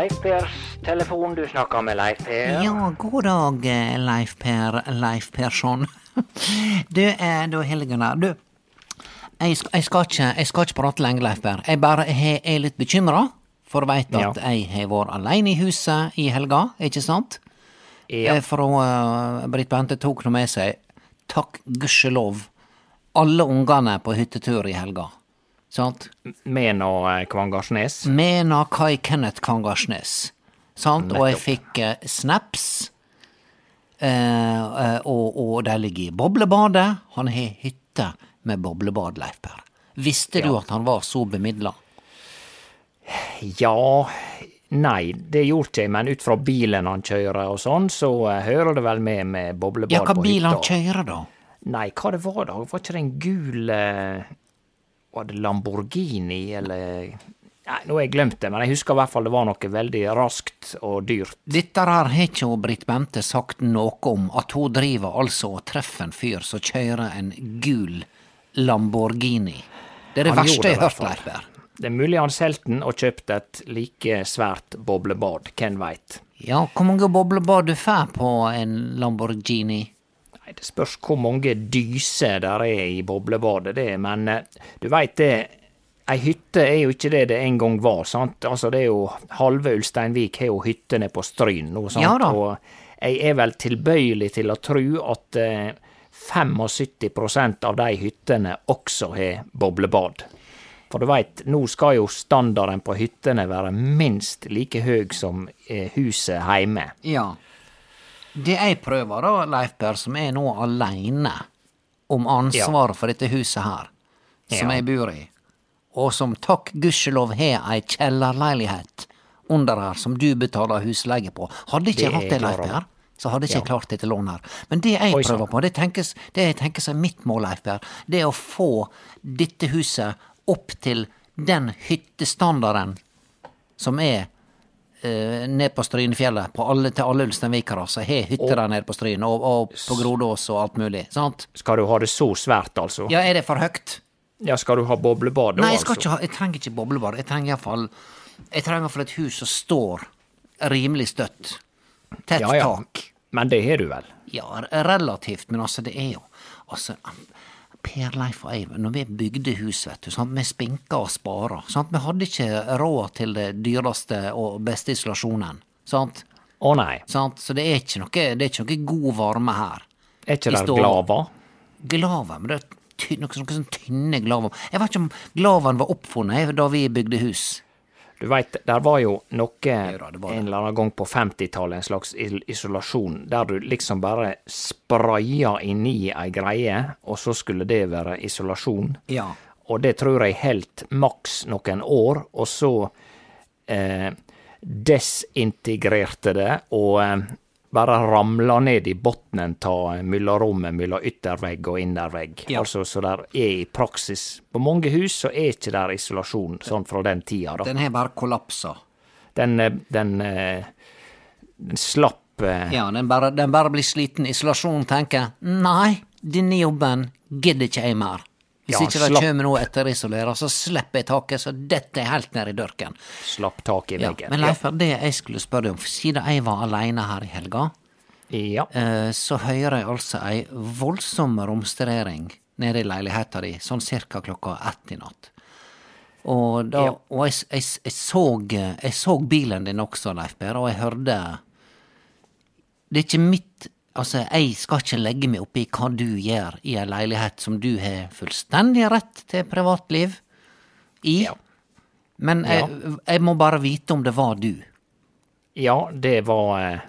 Leif Pers telefon, du snakker med Leif Per. Ja, god dag, eh, Leif Per Leif Persson. Du, eh, du Gunnar. Du, jeg skal, jeg, skal ikke, jeg skal ikke prate lenge, Leif Per. Jeg bare jeg er litt bekymra, for veit at jeg har vært aleine i huset i helga, ikke sant? Ja. Eh, For uh, Britt Bente tok nå med seg, takk gudskjelov, alle ungene på hyttetur i helga. Sant? Med nå eh, Kvangarsnes. Mena Kai Kenneth Kvangarsnes. Sant? Og jeg fikk eh, snaps. Eh, eh, og, og de ligger i boblebadet. Han har hytte med boblebad, Leif Per. Visste du at han var så bemidla? Ja Nei, det gjorde jeg, men ut fra bilen han kjører og sånn, så eh, hører det vel med med boblebad Ja, hva på bil han kjører, da? Nei, hva det var da? Var ikke det en gul eh, Var det Lamborghini, eller Nei, nå har jeg glemt det, men jeg husker i hvert fall det var noe veldig raskt og dyrt. Dette her har ikke Britt Bente sagt noe om, at hun driver altså og treffer en fyr som kjører en gul Lamborghini. Det er det Han verste jeg har hørt, fall. Leif Per. Det er mulig han solgte den og kjøpte et like svært boblebad, hvem veit. Ja, hvor mange boblebad du får på en Lamborghini? Nei, Det spørs hvor mange dyser der er i boblebadet, det, men eh, du veit det. Ei hytte er jo ikke det det en gang var, sant. Altså, det er jo Halve Ulsteinvik har jo hytte nede på Stryn nå, sant. Ja da. Og jeg er vel tilbøyelig til å tro at eh, 75 av de hyttene også har boblebad. For du veit, nå skal jo standarden på hyttene være minst like høy som eh, huset heime. Ja. Det jeg prøver da, Leif Per, som er nå aleine om ansvaret for dette huset her, som Ja. jeg bor i, og som takk gudskjelov har ei kjellerleilighet under her som du betaler husleie på. Hadde ikke jeg hatt det, Leif. Per, så hadde ikke jeg Ja. klart dette lånet her. Men det jeg Oi, prøver på, det, tenkes, det jeg tenker som mitt mål, Leif Per, det er å få dette huset opp til den hyttestandarden som er ned på Strynefjellet, på alle, til alle ulsteinvikere som har hytter der nede på Stryn, og, og på Grodås og alt mulig. sant? Skal du ha det så svært, altså? Ja, er det for høyt? Ja, skal du ha boblebad da, Nei, jeg, skal altså? ikke ha, jeg trenger ikke boblebad. Jeg trenger iallfall Jeg trenger iallfall et hus som står rimelig støtt. Tett Ja, ja. tak. Men det har du vel? Ja, relativt, men altså, det er jo Altså, Per Leif og jeg, når vi bygde hus, vet du, sant, vi spinka og spara. Sant? Vi hadde ikke råd til det dyreste og beste isolasjonen. Sant? Å nei. Sant? Så det er ikke noe, det er ikke noe god varme her. Er ikke det glava? Glava, men det er noe, noe sånn tynne glaver. Jeg vet ikke om Glavaen var oppfunnet da vi bygde hus. Du veit, der var jo noe en eller annen gang på 50-tallet, en slags isolasjon, der du liksom bare spraya inni ei greie, og så skulle det være isolasjon. Ja. Og det tror jeg helt maks noen år, og så eh, desintegrerte det og eh, bare ramla ned i bunnen av mellomrommet mellom yttervegg og innervegg. Ja. Altså, så der er i praksis På mange hus så er ikke der isolasjon sånn fra den tida, da. Den har bare kollapsa. Den, eh, den, eh, den slapp eh, Ja, den bare, den bare blir sliten. Isolasjon tenker nei, denne jobben gidder ikke jeg mer. Hvis Ja, ikke det slapp- kommer noe etterisolere, så slipper jeg taket, så dette er helt ned i dørken. slapp taket i veggen. Ja, men Leif, det jeg skulle spørre deg om, siden jeg var aleine her i helga, Ja. eh, så hører jeg altså ei voldsom romsterering nede i leiligheta di, sånn cirka klokka ett i natt. Og, da, Ja. og jeg, jeg, jeg, så, jeg så bilen din også, Leif Per, og jeg hørte Det er ikke mitt Altså, jeg skal ikke legge meg opp i hva du gjør i ei leilighet som du har fullstendig rett til privatliv i, Ja. men jeg, jeg må bare vite om det var du. Ja, det var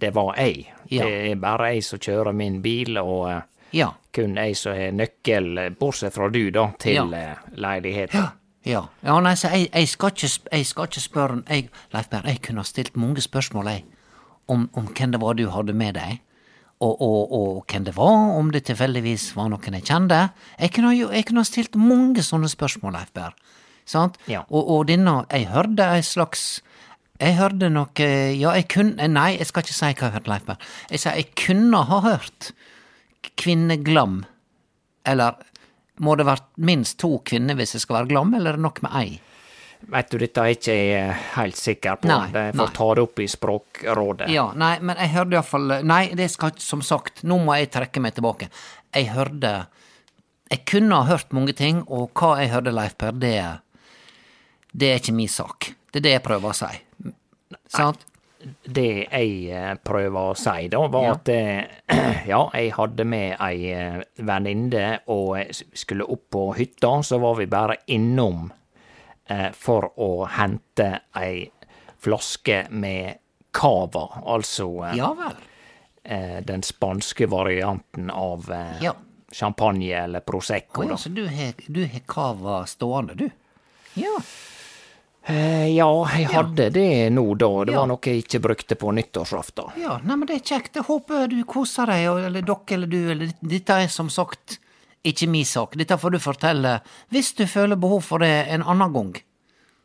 Det var jeg. Ja. Det er bare jeg som kjører min bil, og eh, Ja. kun jeg som har nøkkel, bortsett fra du, da, til Ja. eh, leiligheten. Ja. Ja, ja nei, så jeg, jeg, skal ikke, jeg skal ikke spørre jeg, Leif Berr, jeg kunne ha stilt mange spørsmål, jeg, om, om hvem det var du hadde med deg, og, og, og hvem det var, om det tilfeldigvis var noen jeg kjente. Jeg kunne, jo- jeg kunne ha stilt mange sånne spørsmål, Leif Berr. Ja. Og, og denne Jeg hørte ei slags Jeg hørte noe Ja, jeg kunne Nei, jeg skal ikke si hva jeg hørte, Leif Berr. Jeg sier jeg kunne ha hørt kvinneglam. Eller må det vært minst to kvinner hvis jeg skal være glam, eller er det nok med ei? Vet du, dette er jeg ikke helt sikker på. Nei, Jeg nei. ta det opp i Språkrådet. Ja, nei, men jeg hørte iallfall Nei, det skal Som sagt, nå må jeg trekke meg tilbake. Jeg hørte Jeg kunne ha hørt mange ting, og hva jeg hørte, Leif Per, det Det er ikke min sak. Det er det jeg prøver å si. Sant? Det jeg eh, prøver å si, da, var Ja. at eh, ja, jeg hadde med ei eh, venninne og skulle opp på hytta, så var vi bare innom eh, for å hente ei flaske med cava, altså eh, Ja eh, den spanske varianten av eh, Ja. champagne eller prosecco. Å ja, så du har du cava stående, du? Ja. Eh, ja, jeg hadde det nå da. Det Ja. var noe jeg ikke brukte på nyttårsaften. Ja, nei, men det er kjekt. Jeg håper du koser deg, eller dere eller du, eller Dette er som sagt ikke min sak. Dette får du fortelle hvis du føler behov for det en annen gang.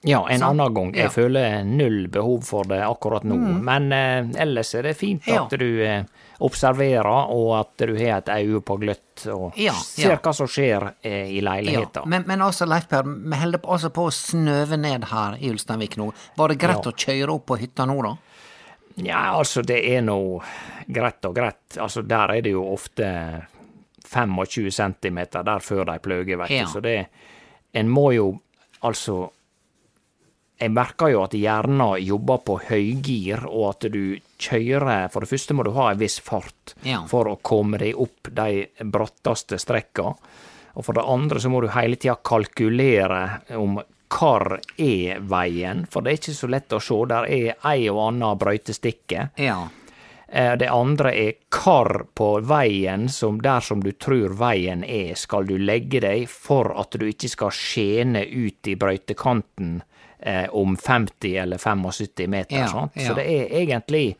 Ja, en Sant? annen gang. Jeg Ja. Mm. føler null behov for det akkurat nå. Men eh, ellers er det fint Ja. at du eh, observerer, og at du har et øye på gløtt og Ja, ser ja. hva som skjer eh, i Ja, leiligheta. men, men altså, Leif Per, vi holder altså på å snøve ned her i Ulsteinvik nå. Var det greit Ja. å kjøre opp på hytta nå, da? Ja, altså, det er nå greit og greit. Altså, der er det jo ofte 25 cm der før de pløyer, vet Ja. du. Så det En må jo altså Jeg merker jo at hjernen jobber på høygir, og at du kjører For det første må du ha en viss fart Ja. for å komme deg opp de bratteste strekka. Og for det andre så må du hele tida kalkulere om hvor er veien, for det er ikke så lett å se. Der er ei og anna brøytestikke. Ja. Eh, Det andre er kar på veien, som der som du tror veien er, skal du legge deg for at du ikke skal skjene ut i brøytekanten eh, om 50 eller 75 meter. Ja, sant? ja. Så det er egentlig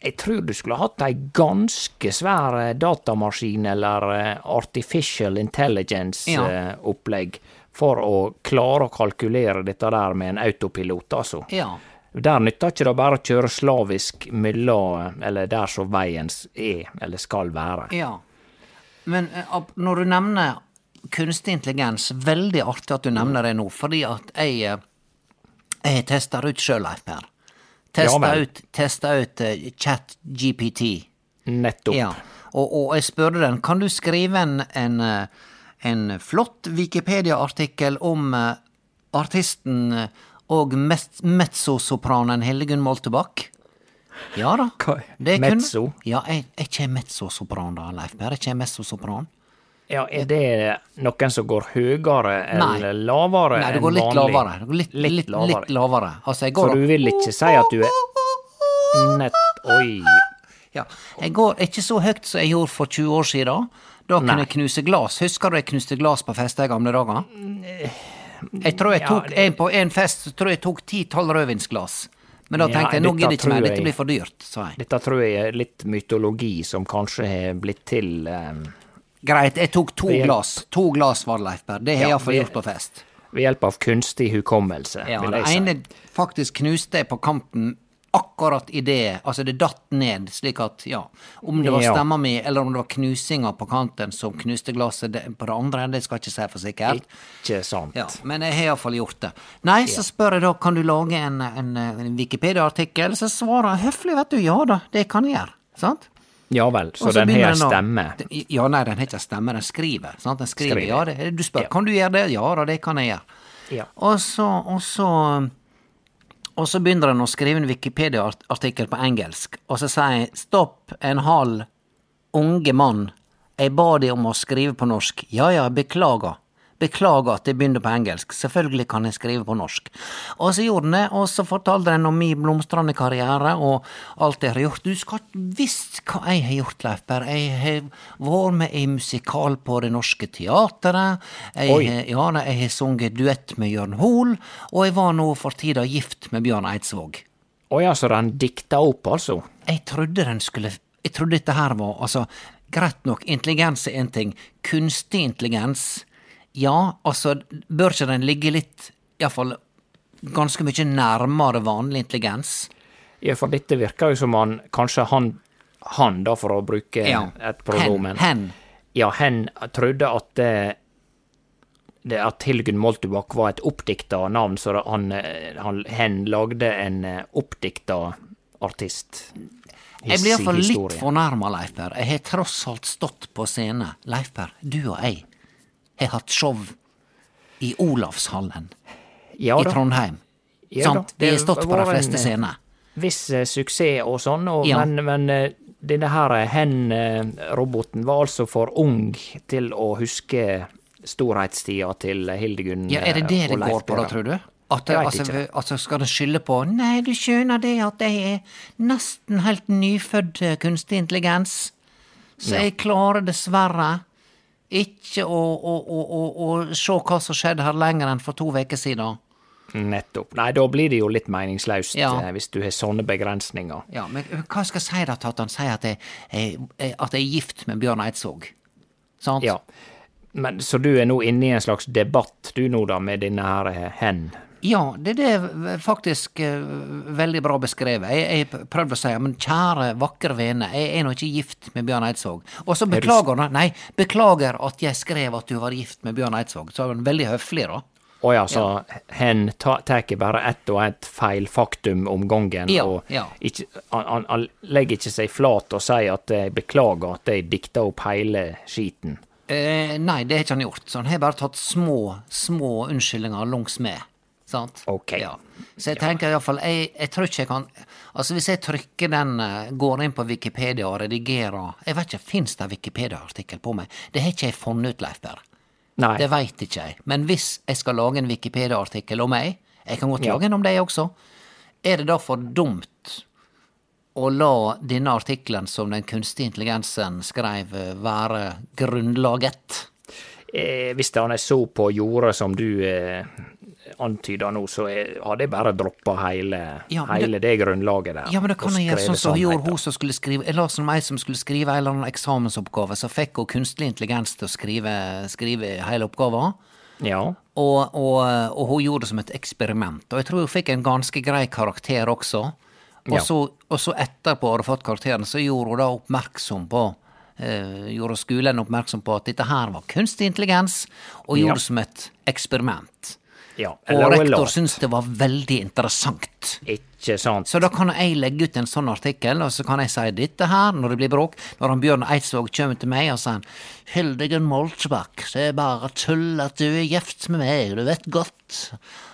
Jeg tror du skulle hatt ei ganske svær eh, datamaskin eller eh, artificial intelligence-opplegg for å klare å kalkulere dette der med en autopilot, altså. Ja. Der nytter ikke det bare å kjøre slavisk mellom, eller der som veien er, eller skal være. ja. Men eh, når du nevner kunstig intelligens, veldig artig at du nevner det nå, fordi at jeg eh, jeg tester ut sjøl, Leif Per. Testa ut, testa ut uh, ChatGPT. Nettopp. Ja, og, og jeg spurte den, kan du skrive en, en, eh, en flott Wikipedia-artikkel om eh, artisten eh, og mezzosopranen Hildegunn Moltebakk? Ja da. Det kunne- mezzo? Ja, jeg er ikke jeg mezzosopran da, Leif Per? Er ikke jeg mezzosopran? Ja, er det noen som går høyere eller lavere Nei, det enn går litt vanlig? lavere. Går litt, litt, litt, lavere. lavere. Altså, jeg Så går du vil ikke si at du er nett... Oi. Ja, jeg går ikke så høyt som jeg gjorde for 20 år siden. Da kunne Nei. jeg knuse glass. Husker du jeg knuste glass på fester i gamle dager? Jeg tror jeg Ja, tok det- en på en fest, så tror jeg tok ti-tolv rødvinsglass. Men da Ja, tenkte jeg nå gidder ikke mer, dette blir for dyrt, sa jeg. Dette tror jeg er litt mytologi som kanskje har blitt til um... Greit, jeg tok to hjelp... glass. To glass var det, Leif Berr. Det har jeg iallfall gjort på fest. ved hjelp av kunstig hukommelse, Ja, vil det jeg si. ene faktisk knuste jeg på kanten akkurat i det Altså, det datt ned, slik at, ja Om det var Ja. stemma mi, eller om det var knusinga på kanten som knuste glasset det, på det andre, det skal jeg ikke si for sikkert. Ikke sant. Ja, men jeg har iallfall gjort det. Nei, så spør jeg da, kan du lage en, en, en Wikipedia-artikkel? Så svarer jeg høflig, vet du, ja da, det kan jeg gjøre. Sant? Ja vel, så den har stemme. Ja, nei, den har ikke stemme, den skriver. Sant? Den skriver, Skriver. ja, det, Du spør Ja. kan du gjøre det, ja da, det kan jeg gjøre. Ja. Og så, og så og så begynner han å skrive en Wikipedia-artikkel på engelsk, og så sier jeg stopp en halv unge mann, jeg ba de om å skrive på norsk, ja ja, beklager. Beklager at jeg begynner på engelsk, selvfølgelig kan jeg skrive på norsk. Og så gjorde den det, og så fortalte den om min blomstrende karriere og alt jeg har gjort. Du skal visst hva jeg har gjort, Leif Berr. Jeg har vært med i musikal på Det Norske Teatret. Jeg, ja, jeg har sunget duett med Jørn Hoel, og jeg var nå for tida gift med Bjørn Eidsvåg. Å ja, så den dikta opp, altså? Jeg trodde den skulle Jeg trodde dette her var Altså, greit nok, intelligens er én ting. Kunstig intelligens Ja, altså, bør ikke den ligge litt Iallfall ganske mye nærmere vanlig intelligens? Ja, for dette virker jo som han Kanskje han, han da, for å bruke Ja. et pronomen Hen. hen. Ja, hen trodde at det, det at Hilgun Moltubakk var et oppdikta navn, så han, eh, han, hen lagde en eh, oppdikta artist. His, Jeg blir iallfall litt fornærma, Leif Per. Jeg har tross alt stått på scene. Leif Per, du og jeg har hatt show i Olavshallen ja, i. Trondheim. Ja Sant? det har stått på de fleste eh, scener. Viss eh, suksess og sånn, og, Ja. men, men eh, denne her hen-roboten var altså for ung til å huske storhetstida til Hildegunn Ja, er det det det går på, da, tror du? At det, altså, altså skal det skylde på Nei, du skjønner det at jeg er nesten helt nyfødt kunstig intelligens, så jeg klarer dessverre ikke å, å, å, å, se hva som skjedde her lenger enn for to uker siden. Nettopp. Nei, da blir det jo litt meningsløst Ja. eh, hvis du har sånne begrensninger. Ja, men hva skal jeg si da til at han sier at jeg, jeg, at jeg er gift med Bjørn Eidsvåg? Sant? Ja. Men, så du er nå inne i en slags debatt, du nå, da, med denne her eh, hen? Ja, det, det er faktisk uh, veldig bra beskrevet. Jeg, jeg prøvde å si men kjære, vakre vene, jeg er nå ikke gift med Bjørn Eidsvåg. Og så beklager han, nei, beklager at jeg skrev at du var gift med Bjørn Eidsvåg. Så er han veldig høflig, da. Å ja, så hen ta- tar bare ett og ett feilfaktum om gangen, Ja, og ja. ikke, han, han, han legger ikke seg flat og sier at jeg beklager at jeg dikta opp hele skiten. Eh, nei, det har ikke han gjort. Så han har bare tatt små, små unnskyldninger langs med. Sant? Ok. Ja. Så jeg tenker iallfall jeg, jeg tror ikke jeg kan Altså, hvis jeg trykker den, eh, går inn på Wikipedia og redigerer Jeg vet ikke, fins det Wikipedia-artikkel på meg? Det har ikke jeg funnet ut, Leif Berr. Det veit ikke jeg. Men hvis jeg skal lage en Wikipedia-artikkel om meg, jeg kan godt Ja. lage en om deg også, er det da for dumt å la denne artikkelen som den kunstige intelligensen skrev, eh, være grunnlaget? eh, hvis han er så på jordet som du eh, antyder nå, så hadde jeg bare droppa hele, Ja, hele det, grunnlaget der. Ja, men da kan jeg gjøre sånn som gjorde, hun som skulle skrive Jeg la som ei som skulle skrive en eller annen eksamensoppgave, så fikk hun kunstig intelligens til å skrive, skrive hele oppgaven. Ja. Og, og, og hun gjorde det som et eksperiment. Og jeg tror hun fikk en ganske grei karakter også. Og, Ja. så, og så etterpå hun hadde fått karakteren, så gjorde hun da oppmerksom på Uh, Gjorde skolen oppmerksom på at dette her var kunstig intelligens, og gjorde det som et eksperiment. Ja. Og rektor syntes det var veldig interessant. Ikke sant? Så da kan jeg legge ut en sånn artikkel, og så kan jeg si dette her når det blir bråk. Når han Bjørn Eidsvåg kommer til meg og sier Hildegunn Moltebakk, det er bare tull at du er gift med meg, du vet godt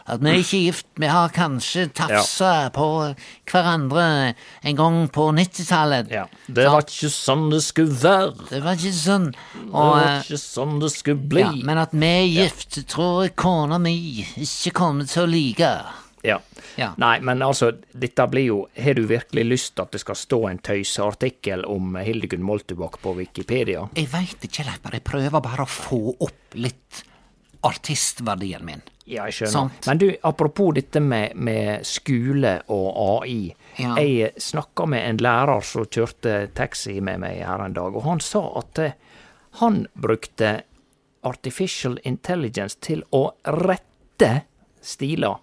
at vi er ikke gift, vi har kanskje tafsa på hverandre en gang på 90-tallet. Ja. Det var ikke sånn det skulle være. Det var ikke sånn. Det var eh, ikke sånn det skulle bli. ja, men at vi er gift, tror jeg kona mi ikke kommer til å like. Ja. Ja. Nei, men altså, dette blir jo Har du virkelig lyst til at det skal stå en tøyseartikkel om Hildegunn Moltebakk på Wikipedia? Jeg veit ikke, Leif, bare jeg prøver bare å få opp litt artistverdien min. Ja, jeg skjønner. Sant. Men du, apropos dette med, med skole og AI. Ja. Jeg snakka med en lærer som kjørte taxi med meg her en dag, og han sa at eh, han brukte artificial intelligence til å rette stiler.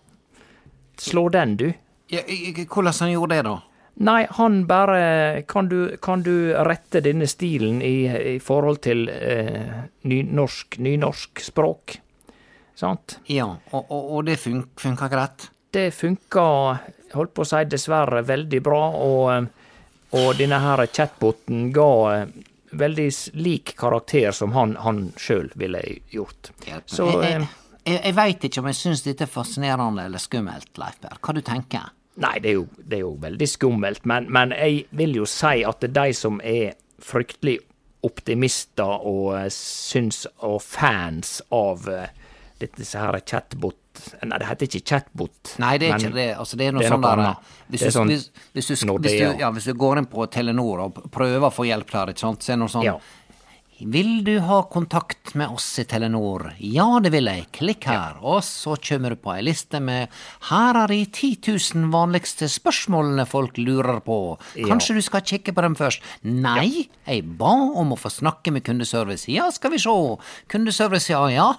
Slå den, du. Ja, hvordan han gjorde det, da? Nei, han bare Kan du, kan du rette denne stilen i, i forhold til eh, nynorsk, nynorsk språk? Sant? Ja, og, og, og det fun funka greit? Det funka, holdt på å si, dessverre veldig bra, og, eh, og denne her chatboten ga eh, veldig lik karakter som han, han sjøl ville gjort. Så jeg, eh, jeg, jeg, jeg veit ikke om jeg syns dette er fascinerende eller skummelt, Leif Berr. Hva du tenker Nei, det er jo, det er jo veldig skummelt, men, men jeg vil jo si at det er de som er fryktelig optimister og eh, syns og fans av eh, så her chatbot Nei, det heter ikke chatbot. Nei, det er ikke det. Altså, det er noe sånn der hvis sånn hvis, hvis, hvis, du, ja, hvis du går inn på Telenor og prøver å få hjelp der, ikke sant, så er det noe sånn Ja. Vil du ha kontakt med oss i Telenor? Ja, det vil jeg. Klikk her. Og så kommer du på ei liste med Her er de 10 000 vanligste spørsmålene folk lurer på. Kanskje du skal kikke på dem først? Nei, jeg ba om å få snakke med kundeservice. Ja, skal vi sjå. Kundeservice, ja, ja,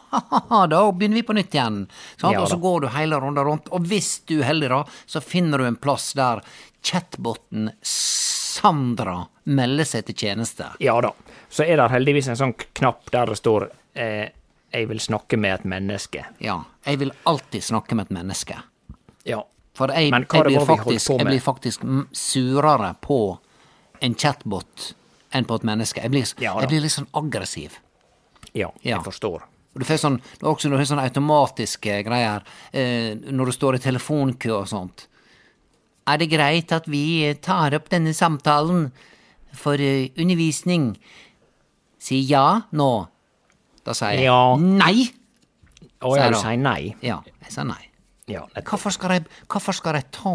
da begynner vi på nytt igjen. Ja og så går du hele runden rundt, og hvis du er heldig, da, så finner du en plass der chatboten Sandra melder seg til tjeneste. Ja da. Så er det heldigvis en sånn knapp der det står eh, 'Jeg vil snakke med et menneske'. Ja, jeg vil alltid snakke med et menneske. Ja. For jeg, jeg, blir, faktisk, jeg blir faktisk surere på en chatbot enn på et menneske. Jeg blir, Ja jeg blir litt sånn aggressiv. Ja, Ja. jeg forstår. Du får sånn, også noen sånne automatiske greier eh, når du står i telefonkø og sånt. Er det greit at vi tar opp denne samtalen for eh, undervisning? Si ja nå. Da sier jeg Ja. nei. Å Sier ja, du da. sier nei? Ja, jeg sier nei. Ja, nettopp. Hvorfor skal, jeg, hvorfor skal jeg ta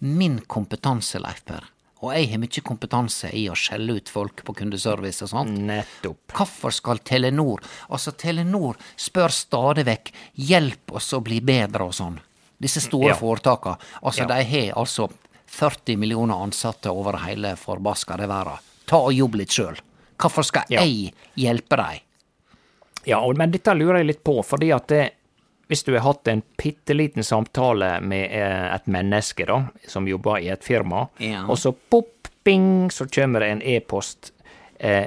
min kompetanse, Leif Per? Og jeg har mye kompetanse i å skjelle ut folk på kundeservice og sånt. Nettopp. Hvorfor skal Telenor Altså, Telenor spør stadig vekk 'hjelp oss å bli bedre' og sånn. Disse store Ja. foretakene. Altså, Ja. de har altså 40 millioner ansatte over hele forbaska verden. Ta og jobb litt sjøl. Hvorfor skal Ja. jeg hjelpe deg? Ja, men dette lurer jeg litt på, fordi at det, hvis du har hatt en bitte liten samtale med eh, et menneske da, som jobber i et firma, Ja. og så pop, bing, så kommer det en e-post. Eh,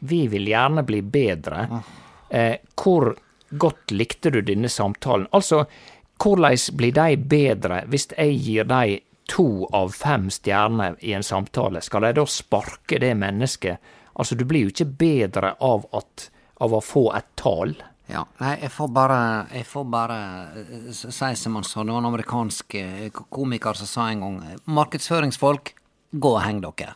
vi vil gjerne bli bedre. Eh, hvor godt likte du denne samtalen? Altså, hvordan blir de bedre hvis jeg gir dem to av fem stjerner i en samtale? Skal de da sparke det mennesket? Altså, du blir jo ikke bedre av, at, av å få et tall. Ja, nei, jeg får bare Jeg får bare eh, si som han sa, det var en amerikansk eh, komiker som sa en gang Markedsføringsfolk, gå og heng dere.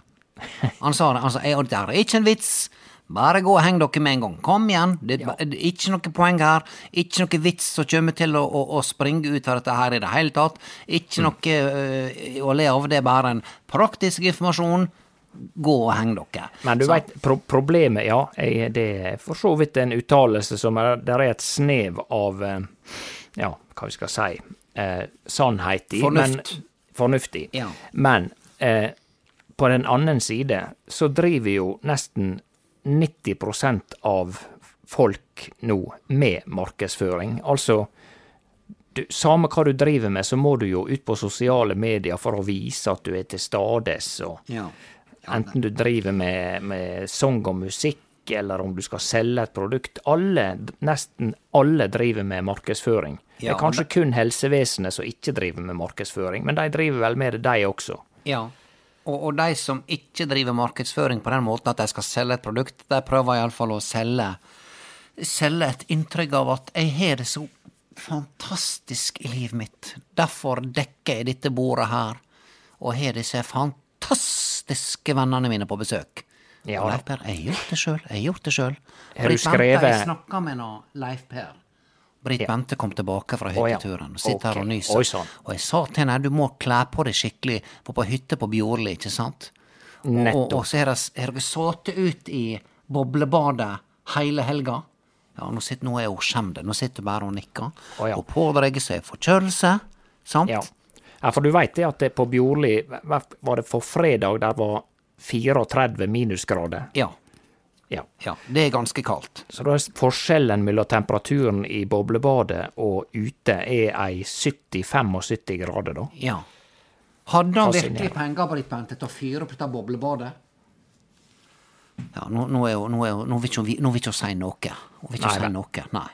Han sa det. Han sa «Jeg- det er ikke en vits. Bare gå og heng dere med en gang. Kom igjen. Det er er ikke noe poeng her. Ikke noe vits som kommer til å, å, å springe ut av dette her i det hele tatt. Ikke noe eh, å le av. Det er bare en praktisk informasjon. Gå og heng dere. Men du veit, pro problemet, ja, er det er for så vidt en uttalelse som er, der er et snev av eh, Ja, hva vi skal si eh, sannhet i. Fornuft. Men, fornuftig. Ja. Men eh, på den annen side så driver jo nesten 90% av folk nå med markedsføring. Altså, du, samme hva du driver med, så må du jo ut på sosiale medier for å vise at du er til stades. Ja. Ja. Enten du driver med, med sang og musikk, eller om du skal selge et produkt. Alle, nesten alle driver med markedsføring. Ja, det er kanskje kun helsevesenet som ikke driver med markedsføring, men de driver vel med det, de også. Ja. Og, og de som ikke driver markedsføring på den måten at de skal selge et produkt, de prøver iallfall å selge selge et inntrykk av at jeg har det så fantastisk i livet mitt. Derfor dekker jeg dette bordet her, og har disse fantastiske vennene mine på besøk. Ja Og. Leif Per, jeg har gjort det sjøl. Jeg har gjort det sjøl. Har du skrevet- Jeg snakka med Leif Per. Britt Bente kom tilbake fra hytteturen og sitter her og nyser. Oi, sann. Og jeg sa til henne du må kle på deg skikkelig, for på hytte på Bjorli, ikke sant? Og, og, Nettopp. og så har dere- sittet ut i boblebadet hele helga. Ja, nå, sitter, nå er hun skjemt. Nå sitter hun bare og nikker. Oh, ja. Og pådrar seg forkjølelse, sant? Ja. ja, for du veit det at det på Bjorli var det for fredag der var 34 minusgrader. Ja. Ja. ja. Det er ganske kaldt. Så da er forskjellen mellom temperaturen i boblebadet og ute er ei 70-75 grader, da. Ja. Hadde han virkelig penger, Britt Bente, til å fyre opp dette boblebadet? Ja, nå, nå, er jo, nå, er jo, nå vil ikke hun si noe. Hun vil ikke si noe, nei.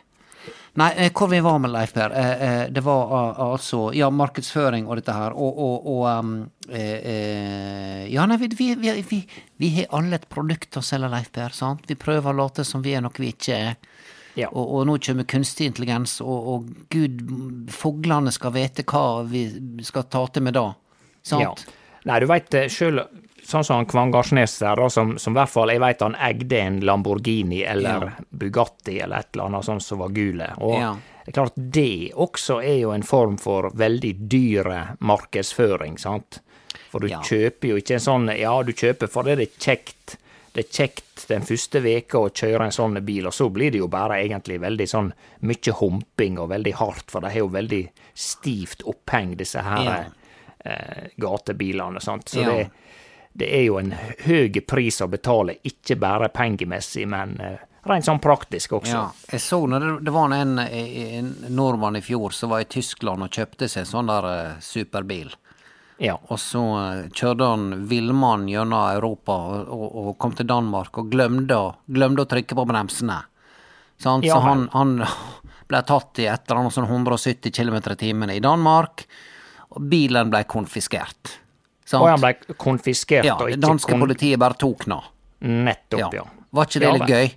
Nei, eh, hvor vi var med Leif Per, eh, eh, det var altså Ja, markedsføring og dette her, og, og, og um, Ja, nei, vi, vi, vi, vi, har alle et produkt å selge, Leif Per, sant? Vi prøver å late som vi er noe vi ikke er. Ja. Og, og nå kommer kunstig intelligens, og, og gud, fuglene skal vite hva vi skal ta til med da. Sant? Ja. Nei, du veit sjøl sånn som han Kvangarsnes der, som, som i hvert fall jeg vet han eide en Lamborghini eller Ja. Bugatti eller et eller annet sånt som var gule. Og Ja. det er klart, det også er jo en form for veldig dyre markedsføring, sant. For du Ja. kjøper jo ikke en sånn Ja, du kjøper for det er kjekt. Det er kjekt den første veka å kjøre en sånn bil, og så blir det jo bare egentlig veldig sånn mye humping og veldig hardt, for de har jo veldig stivt oppheng, disse her Ja. eh, gatebilene, sant. Så Ja. det, det er jo en høy pris å betale, ikke bare pengemessig, men eh, rent sånn praktisk også. Ja, jeg så når det, var en, en nordmann i fjor som var i Tyskland og kjøpte seg en sånn der eh, superbil. Ja. Og så eh, kjørte han villmann gjennom Europa og, og, kom til Danmark og glemte, glemte å trykke på bremsene. Sant? Ja, så han, han ble tatt i et eller annet sånn 170 km i timen i Danmark, og bilen ble konfiskert. Sant? Og han ble konfiskert ja, det danske kon... politiet bare tok den. Nettopp, ja. Var ikke det Ja, litt gøy?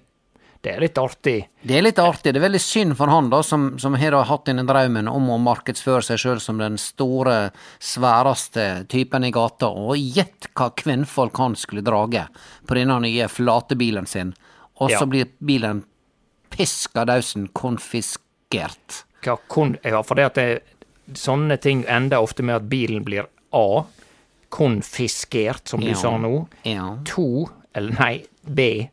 Det er litt artig. Det er litt artig. Det er veldig synd for han, da, som, som har hatt denne drømmen om å markedsføre seg sjøl som den store, sværeste typen i gata, og gjett hva kvinnfolk han skulle drage på denne nye flatebilen sin, og så Ja. blir bilen piska dausen konfiskert. Ja, kon... Ja, for det at det, sånne ting ender ofte med at bilen blir A. Konfiskert, som du Ja. sa nå. Ja. To, eller nei, B.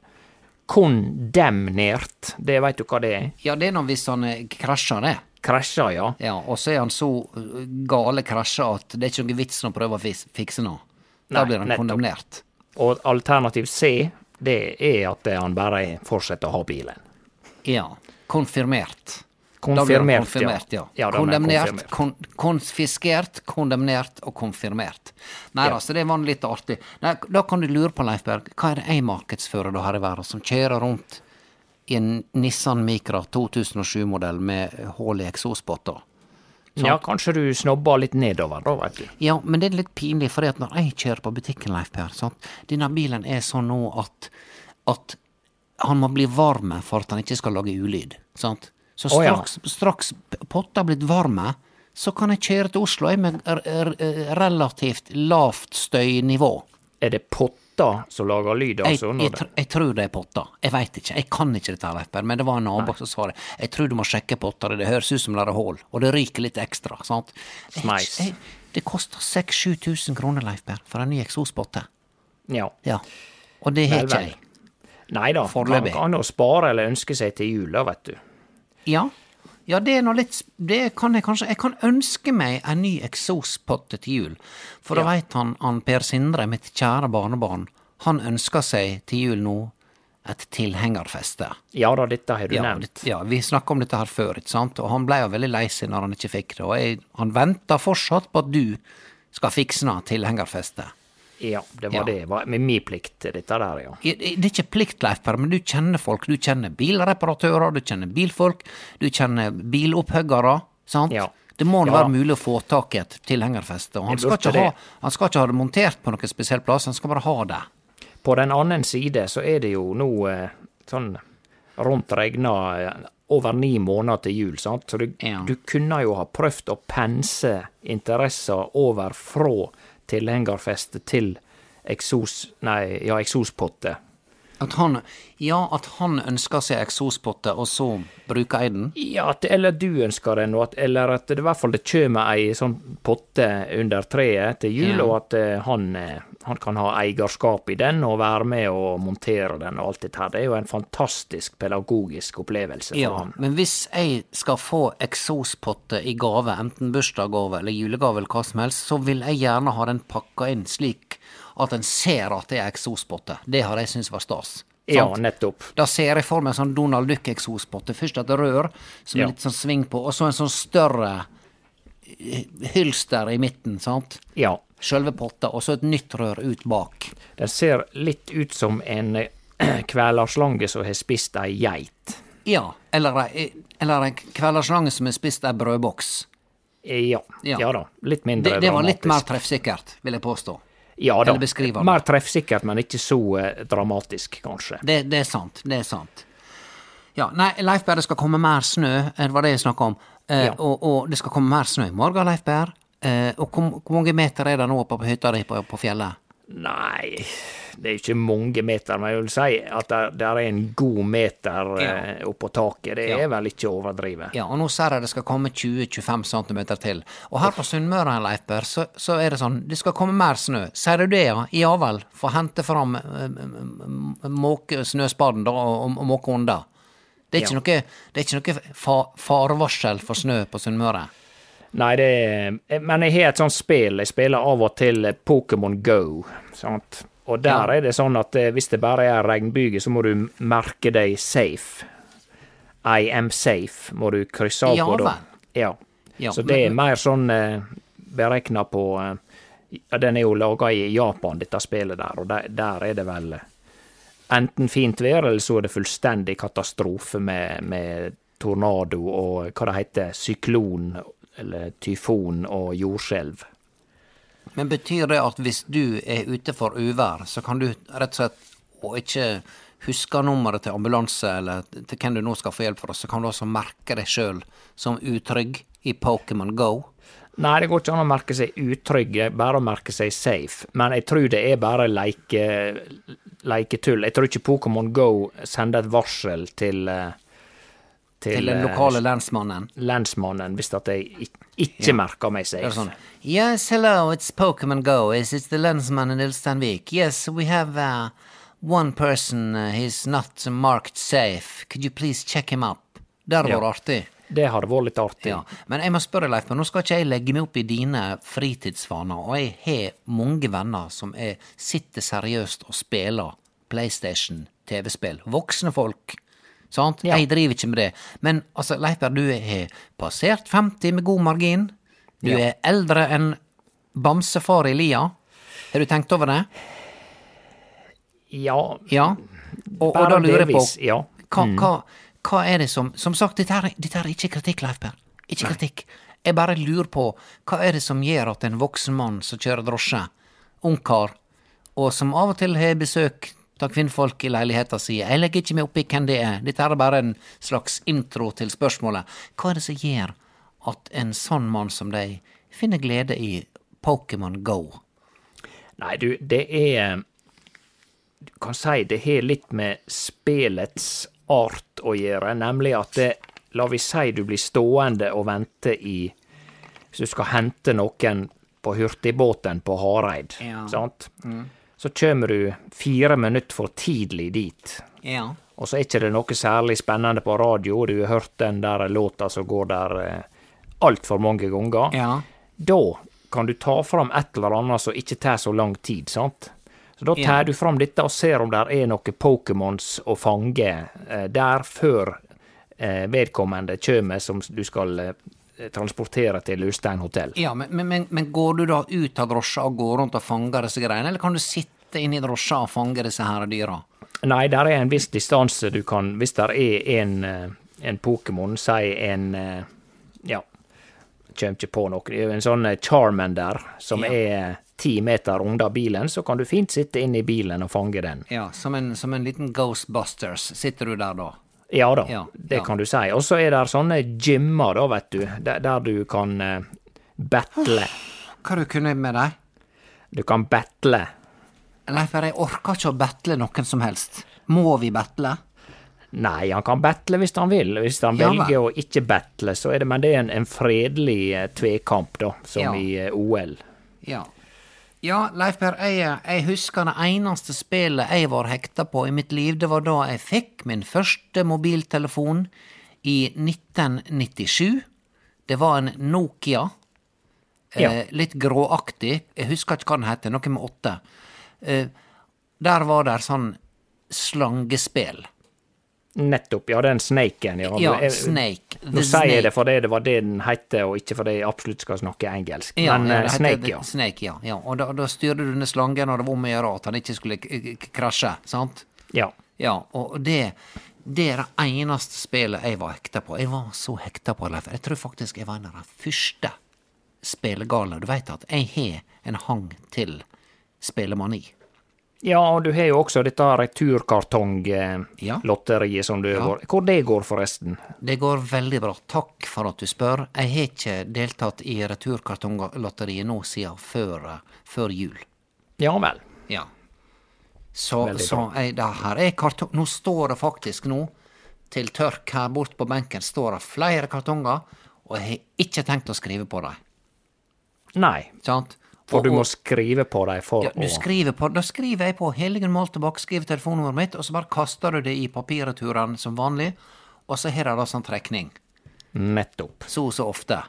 Kondemnert. Det veit du hva det er? ja, det er nå hvis han eh, krasjer, det. Krasjer, ja. Ja, og så er han så uh, gale krasja at det er ikke noe vits å prøve å fikse noe. Da blir han nettopp. kondemnert. Og alternativ C, det er at han bare fortsetter å ha bilen. Ja. Konfirmert. Konfirmert, konfirmert, ja. ja. Kondemnert, kon konfiskert, kondemnert og konfirmert. Nei, Ja. altså, det var litt artig. Nei, da kan du lure på, Leif Berg, hva er det jeg markedsfører da her i verden, som kjører rundt i en Nissan Micra 2007-modell med hull i eksospotter? Ja, kanskje du snobber litt nedover, da, veit du. Ja, men det er litt pinlig, for når jeg kjører på butikken, Leif Per, sant? denne bilen er sånn nå at, at han må bli varm for at han ikke skal lage ulyd. sant? Så Å, ja. straks, straks potta har blitt varme, så kan jeg kjøre til Oslo jeg, med relativt lavt støynivå. Er det potta som lager lyd, altså? jeg, jeg, tr jeg tror det er potta. Jeg veit ikke. Jeg kan ikke dette, Leif men det var en nabo som sa det. Jeg tror du må sjekke potta, Det høres ut som det er hull, og det ryker litt ekstra. sant? Smeis. Det koster 6000-7000 kroner, Leif Per, for en ny eksospotte. Ja. Ja. Og det har ikke jeg. Nei da, man kan jo spare eller ønske seg til jul, da, vet du. Ja. Ja, det er nå litt Det kan jeg kanskje Jeg kan ønske meg en ny eksospotte til jul. For da Ja. veit han, han Per Sindre, mitt kjære barnebarn, han ønsker seg til jul nå et tilhengerfeste. Ja da, dette har du Ja, nevnt. ja, vi snakka om dette her før, ikke sant, og han ble jo veldig lei seg når han ikke fikk det, og jeg, han venter fortsatt på at du skal fikse noe tilhengerfestet. Ja, det var Ja. det. var med min plikt, dette der, ja. Det er ikke plikt, Leif Per, men du kjenner folk. Du kjenner bilreparatører, du kjenner bilfolk, du kjenner bilopphøggere, sant? Ja. Det må nå Ja. være mulig å få tak i et tilhengerfeste, og han skal, ha, han skal ikke ha det montert på noen spesiell plass, han skal bare ha det. På den annen side så er det jo nå eh, sånn rundt regna eh, over ni måneder til jul, sant. Så du, Ja. du kunne jo ha prøvd å pense interesser over fra tilhengerfeste til eksos... Nei, ja, eksospotte. At han, ja, at han ønsker seg eksospotte, og så bruker jeg den. Ja, at, eller du ønsker den, at, eller at det i hvert fall det kommer ei sånn potte under treet til jul, Ja. og at eh, han, eh, han kan ha eierskap i den og være med og montere den og alt dette her. Det er jo en fantastisk pedagogisk opplevelse for Ja, han. men hvis jeg skal få eksospotte i gave, enten bursdagsgave eller julegave eller hva som helst, så vil jeg gjerne ha den pakka inn slik at en ser at det er eksospotte. Det har jeg syntes var stas. Ja, Sant? nettopp. Da ser jeg for meg en sånn Donald Duck-eksospotte. Først et rør som Ja. er litt sånn sving på, og så en sånn større eh, hylster i midten, sant? Ja. Sjølve potta, og så et nytt rør ut bak. Den ser litt ut som en eh, kvelerslange som har spist ei geit. Ja, eller ei, eller ei kvelersslange som har spist ei brødboks. Eh, Ja. Ja. ja da. Litt mindre Det, det var litt mer treffsikkert, vil jeg påstå. Ja da. det. Mer treffsikkert, men ikke så eh, dramatisk, kanskje. Det, det er sant. Det er sant. Ja, nei, Leif Berr, det skal komme mer snø. Det var det jeg snakka om. Eh, Ja. og, og det skal komme mer snø i morgen, Leif Berr. Eh, og hvor, hvor mange meter er det nå oppe på hytta di på, på fjellet? Nei, det er ikke mange meter, men jeg vil si at det, er en god meter Ja. eh, oppå taket. Det Ja. er vel ikke å overdrive. Ja, og nå ser jeg det skal komme 20-25 cm til. Og her på Sunnmøre, Leiper, så, så er det sånn, det skal komme mer snø. Sier du det, ja? Ja vel. Få hente fram eh, måke snøspaden da, og, og måke unna. Det er ikke Ja. noe, det er ikke noe fa farevarsel for snø på Sunnmøre. Nei, det er Men jeg har et sånt spill. Jeg spiller av og til Pokémon Go. Sant? Og der Ja. er det sånn at eh, hvis det bare er regnbyger, så må du merke deg safe. I am safe, må du krysse av Ja på da. Ja. Ja, så det er mer sånn eh, beregna på eh, ja, Den er jo laga i Japan, dette spillet der, og der, der er det vel eh, enten fint vær, eller så er det fullstendig katastrofe med, med tornado og hva det heter, syklon eller tyfon og jordskjelv. Men betyr det at hvis du er ute for uvær, så kan du rett og slett, og ikke huske nummeret til ambulanse eller til hvem du nå skal få hjelp fra, så kan du også merke deg sjøl som utrygg i Pokémon Go? Nei, det går ikke an å merke seg utrygg, bare å merke seg safe. Men jeg tror det er bare leike, leiketull. Jeg tror ikke Pokémon Go sender et varsel til eh, Til den eh, lokale lensmannen. lensmannen hvis at jeg ikke ikke merker meg safe. sånn Yes, hello, it's Pokémon Go. Is it the lensman in Ilstanvik? Yes, we have uh, one person, uh, he's not marked safe. Could you please check him up? Det hadde Ja. vært artig. Det hadde vært litt artig. Ja, men jeg må spørre Leif, men nå skal ikke jeg legge meg opp i dine fritidsvaner, og jeg har mange venner som er, sitter seriøst og spiller PlayStation, TV-spill. Voksne folk. Sant? Ja. Jeg driver ikke med det. Men altså, Leiper, du har passert 50 med god margin. Du Ja. er eldre enn bamsefar i lia. Har du tenkt over det? Ja, Ja. Og, og da lurer jeg på ja. hva, hva, hva er det som Som sagt, dette er, dette er ikke kritikk, Leiper. Ikke kritikk. Jeg bare lurer på hva er det som gjør at en voksen mann som kjører drosje, ungkar, og som av og til har besøk av kvinnfolk i leiligheta si, jeg legger ikke meg opp i hvem det er, dette er bare en slags intro til spørsmålet, hva er det som gjør at en sånn mann som deg finner glede i Pokémon Go? Nei, du, det er Du kan si det har litt med spillets art å gjøre, nemlig at det, La vi si du blir stående og vente i Hvis du skal hente noen på hurtigbåten på Hareid, Ja. sant? Så kommer du fire minutter for tidlig dit. Ja. Og så er ikke det noe særlig spennende på radio, du har hørt den der låta som går der eh, altfor mange ganger. Ja. Da kan du ta fram et eller annet som ikke tar så lang tid, sant? Så da Ja. tar du fram dette og ser om det er noen Pokémons å fange eh, der før eh, vedkommende kommer som du skal transportere til Ulstein hotell. Ja, men, men, men, går du da ut av drosja og går rundt og fanger disse greiene, eller kan du sitte inne i drosja og fange disse her dyra? Nei, der er en viss distanse du kan Hvis der er en, eh, en Pokémon, si en eh, Ja, kommer ikke på noe. Det er en sånn eh, Charmander som Ja. er ti meter unna bilen, så kan du fint sitte inne i bilen og fange den. Ja, som en, som en liten Ghostbusters sitter du der da. Ja da, Ja, det ja. kan du si. Og så er det sånne gymmer, da, vet du, der, der du kan uh, battle. Hva du kunne med deg? Du kan battle. for jeg orker ikke å battle noen som helst. Må vi battle? Nei, han kan battle hvis han vil. Hvis han Ja, velger å ikke battle, så er det Men det er en, en fredelig uh, tvekamp, da, som i uh, OL. Ja. Ja, Leif Per, jeg, jeg husker det eneste spillet jeg var hekta på i mitt liv, det var da jeg fikk min første mobiltelefon i 1997. Det var en Nokia. Ja. Eh, litt gråaktig. Jeg husker ikke hva den heter, noe med åtte. Eh, der var det sånn slangespill. Nettopp, ja, den snaken. Ja, Ja, snake. Snake. Nå sier jeg det fordi det var det den heter, og ikke fordi jeg absolutt skal snakke engelsk. Ja, Men ja, eh, det Snake, det- ja. Snake, ja. ja. Og da, da styrte du denne slangen, og det var om å gjøre at han ikke skulle krasje, sant? ja. Ja, og det, det er det eneste spillet jeg var hekta på. Jeg var så hekta på Leif. Jeg tror faktisk jeg var en av de første spillegale. Du veit at jeg har en hang til spelemani. Ja, og du har jo også dette Ja. som du Ja. går Hvor det går, forresten? Det går veldig bra. Takk for at du spør. Jeg har ikke deltatt i Returkartonglotteriet nå siden før, før jul. Ja vel. Ja. Så, så jeg, det her er kartong... Nå står det faktisk nå, til tørk her bort på benken, står det flere kartonger, og jeg har ikke tenkt å skrive på dem. Nei, Sant? For du må skrive på dem for ja, du å skriver på, Da skriver jeg på Heligen Moltebakk, skriver telefonnummeret mitt, og så bare kaster du det i papirreturene som vanlig, og så har det da sånn trekning. Nettopp. Så og så ofte.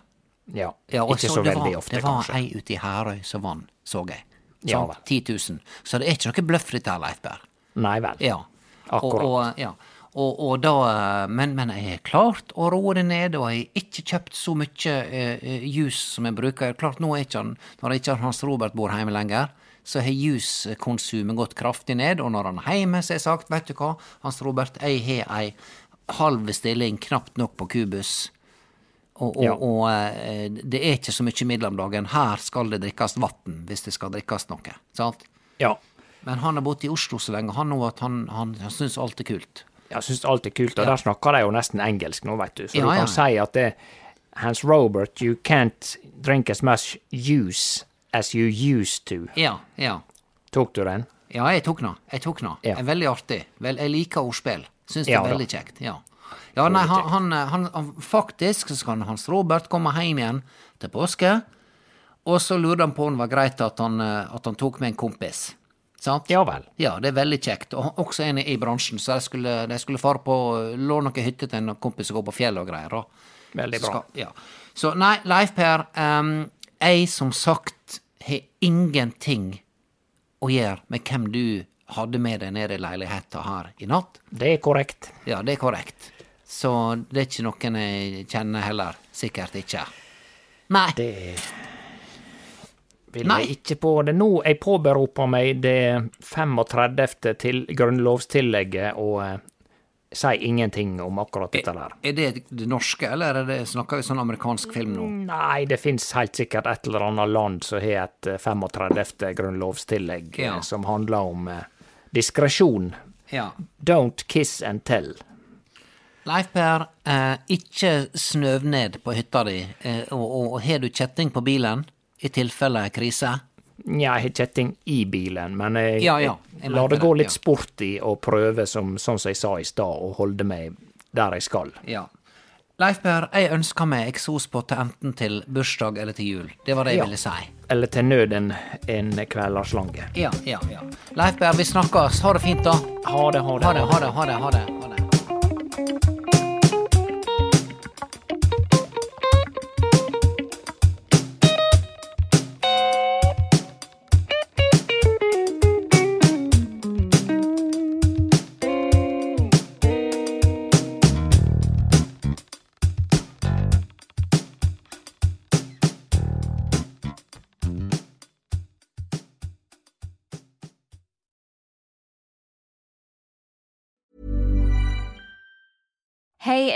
Ja. Ja, ikke så så veldig var, ofte, Det var kanskje. ei ute i Herøy som vann, så jeg. Ja Sant? vel. 10 000. Så det er ikke noe bløff dette her, Leif Berr. Nei vel. Ja. Akkurat. Og, og, ja. Og, og da, eh, men, men jeg har klart å roe det ned, og jeg har ikke kjøpt så mye eh, eh, juice som jeg bruker. Klart nå er ikke han, Når ikke Hans Robert bor hjemme lenger, så har juicekonsumet gått kraftig ned. Og når han er hjemme, så har jeg sagt, vet du hva, Hans Robert, jeg har ei halv stilling knapt nok på Kubus. Og, og, Ja. og eh, det er ikke så mye midler om dagen. Her skal det drikkes vann hvis det skal drikkes noe. sant? Ja. Men han har bodd i Oslo så lenge, han nå at han, han, han syns alt er kult. Jeg syns alt er kult, og der snakker de jo nesten engelsk nå, vet du. Så Ja, du kan ja. si at det Hans Robert, you can't drink as much juice as you used to. Ja, ja. Tok du den? Ja, jeg tok den. Jeg tok den. Ja. Veldig artig. Vel, jeg liker ordspill. Syns det Ja er da. veldig kjekt. Ja. Ja, nei, han, han, han, han Faktisk så skal Hans Robert komme hjem igjen til påske, og så lurte han på om det var greit at han, eh, at han tok med en kompis. Sant? Ja vel. Ja, det er veldig kjekt. Og også en i bransjen, så de skulle, de skulle fare på låne noen hytte til en kompis og gå på fjellet og greier. Og Veldig bra. skal- ja. Så nei, Leif Per, um, jeg som sagt har ingenting å gjøre med hvem du hadde med deg nede i leiligheta her i natt. Det er korrekt. Ja, det er korrekt. Så det er ikke noen jeg kjenner heller. Sikkert ikke. Nei. Det vil Nei. ikke på det nå. Jeg påberoper meg det 35. til grunnlovstillegget og eh, sier ingenting om akkurat dette der. Er det det norske, eller er det, snakker vi sånn amerikansk film nå? Nei, det fins helt sikkert et eller annet land som har et eh, 35. grunnlovstillegg eh, Ja. som handler om eh, diskresjon. Ja. Don't kiss and tell. Leif Per, eh, ikke snøv ned på hytta di, eh, og har du kjetting på bilen i tilfelle krise? Nja, jeg har kjetting i bilen, men jeg, Ja, ja, jeg lar det gå litt sport i å prøve, som, sånn som jeg sa i stad, å holde meg der jeg skal. Ja. Leif Per, jeg ønsker meg eksospott til enten til bursdag eller til jul. Det var det jeg Ja. ville si. Eller til nød en, en kvelersslange. Ja, ja, ja. Leif Per, vi snakkes. Ha det fint, da. Ha det. Ha det, ha det, ha det. Ha det, ha det.